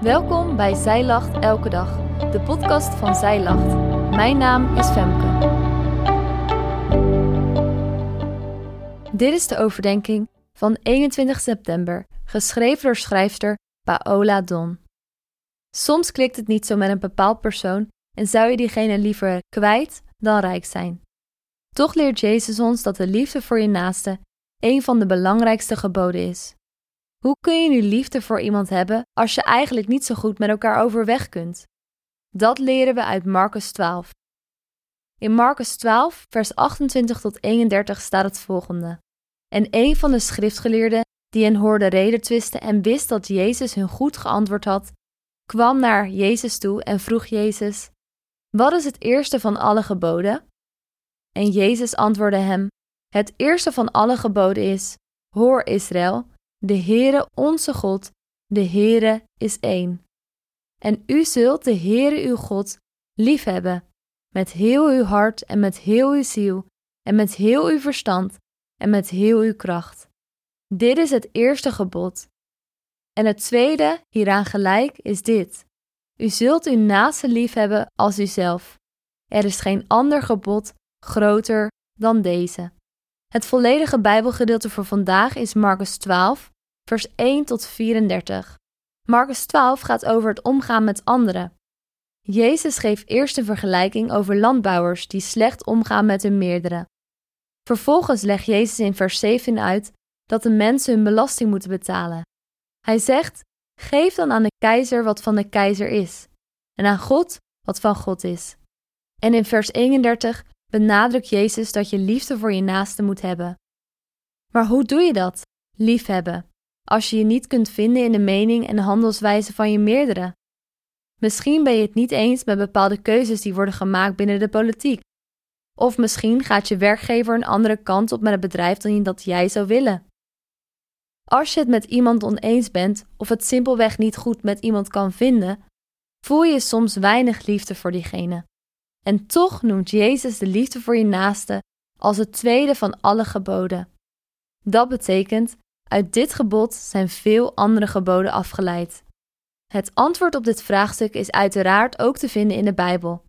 Welkom bij Zij Lacht Elke Dag, de podcast van Zij Lacht. Mijn naam is Femke. Dit is de overdenking van 21 september, geschreven door schrijfster Paola Don. Soms klikt het niet zo met een bepaald persoon en zou je diegene liever kwijt dan rijk zijn. Toch leert Jezus ons dat de liefde voor je naaste een van de belangrijkste geboden is. Hoe kun je nu liefde voor iemand hebben als je eigenlijk niet zo goed met elkaar overweg kunt? Dat leren we uit Marcus 12. In Marcus 12, vers 28 tot 31 staat het volgende. En een van de schriftgeleerden die hen hoorde reden twisten en wist dat Jezus hun goed geantwoord had, kwam naar Jezus toe en vroeg Jezus: Wat is het eerste van alle geboden? En Jezus antwoordde hem: Het eerste van alle geboden is: Hoor Israël, de Heere onze God, de Heere is één. En u zult de Heere uw God liefhebben, met heel uw hart en met heel uw ziel en met heel uw verstand en met heel uw kracht. Dit is het eerste gebod. En het tweede, hieraan gelijk, is dit. U zult uw naaste liefhebben als uzelf. Er is geen ander gebod groter dan deze. Het volledige Bijbelgedeelte voor vandaag is Marcus 12, vers 1 tot 34. Marcus 12 gaat over het omgaan met anderen. Jezus geeft eerst een vergelijking over landbouwers die slecht omgaan met hun meerdere. Vervolgens legt Jezus in vers 7 uit dat de mensen hun belasting moeten betalen. Hij zegt: Geef dan aan de keizer wat van de keizer is, en aan God wat van God is. En in vers 31 benadrukt Jezus dat je liefde voor je naaste moet hebben. Maar hoe doe je dat? Liefhebben. Als je je niet kunt vinden in de mening en handelswijze van je meerdere. Misschien ben je het niet eens met bepaalde keuzes die worden gemaakt binnen de politiek. Of misschien gaat je werkgever een andere kant op met het bedrijf dan dat jij zou willen. Als je het met iemand oneens bent of het simpelweg niet goed met iemand kan vinden, voel je soms weinig liefde voor diegene. En toch noemt Jezus de liefde voor je naaste als het tweede van alle geboden. Dat betekent, uit dit gebod zijn veel andere geboden afgeleid. Het antwoord op dit vraagstuk is uiteraard ook te vinden in de Bijbel.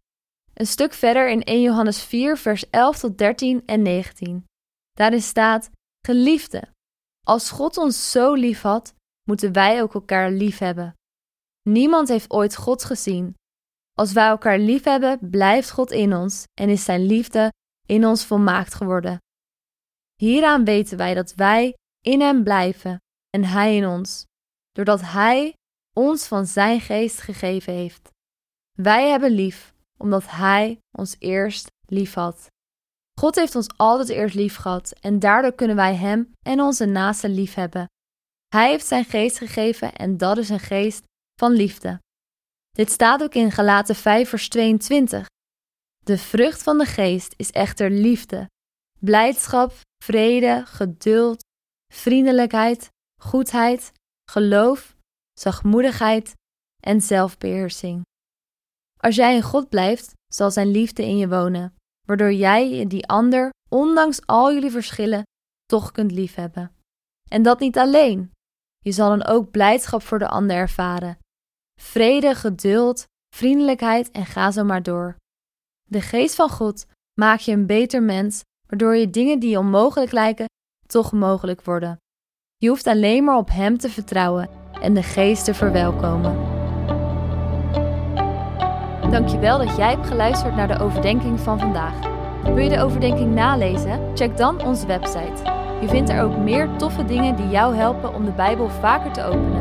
Een stuk verder in 1 Johannes 4, vers 11 tot 13 en 19. Daarin staat: Geliefde, als God ons zo lief had, moeten wij ook elkaar lief hebben. Niemand heeft ooit God gezien. Als wij elkaar lief hebben, blijft God in ons en is Zijn liefde in ons volmaakt geworden. Hieraan weten wij dat wij in Hem blijven en Hij in ons, doordat Hij ons van Zijn geest gegeven heeft. Wij hebben lief, omdat Hij ons eerst lief had. God heeft ons altijd eerst lief gehad en daardoor kunnen wij Hem en onze naasten lief hebben. Hij heeft Zijn geest gegeven en dat is een geest van liefde. Dit staat ook in Galaten 5 vers 22. De vrucht van de geest is echter liefde, blijdschap, vrede, geduld, vriendelijkheid, goedheid, geloof, zachtmoedigheid en zelfbeheersing. Als jij in God blijft, zal Zijn liefde in je wonen, waardoor jij die ander, ondanks al jullie verschillen, toch kunt liefhebben. En dat niet alleen. Je zal dan ook blijdschap voor de ander ervaren vrede, geduld, vriendelijkheid en ga zo maar door. De geest van God maakt je een beter mens, waardoor je dingen die onmogelijk lijken, toch mogelijk worden. Je hoeft alleen maar op Hem te vertrouwen en de geest te verwelkomen. Dankjewel dat jij hebt geluisterd naar de overdenking van vandaag. Wil je de overdenking nalezen? Check dan onze website je vindt er ook meer toffe dingen die jou helpen om de Bijbel vaker te openen,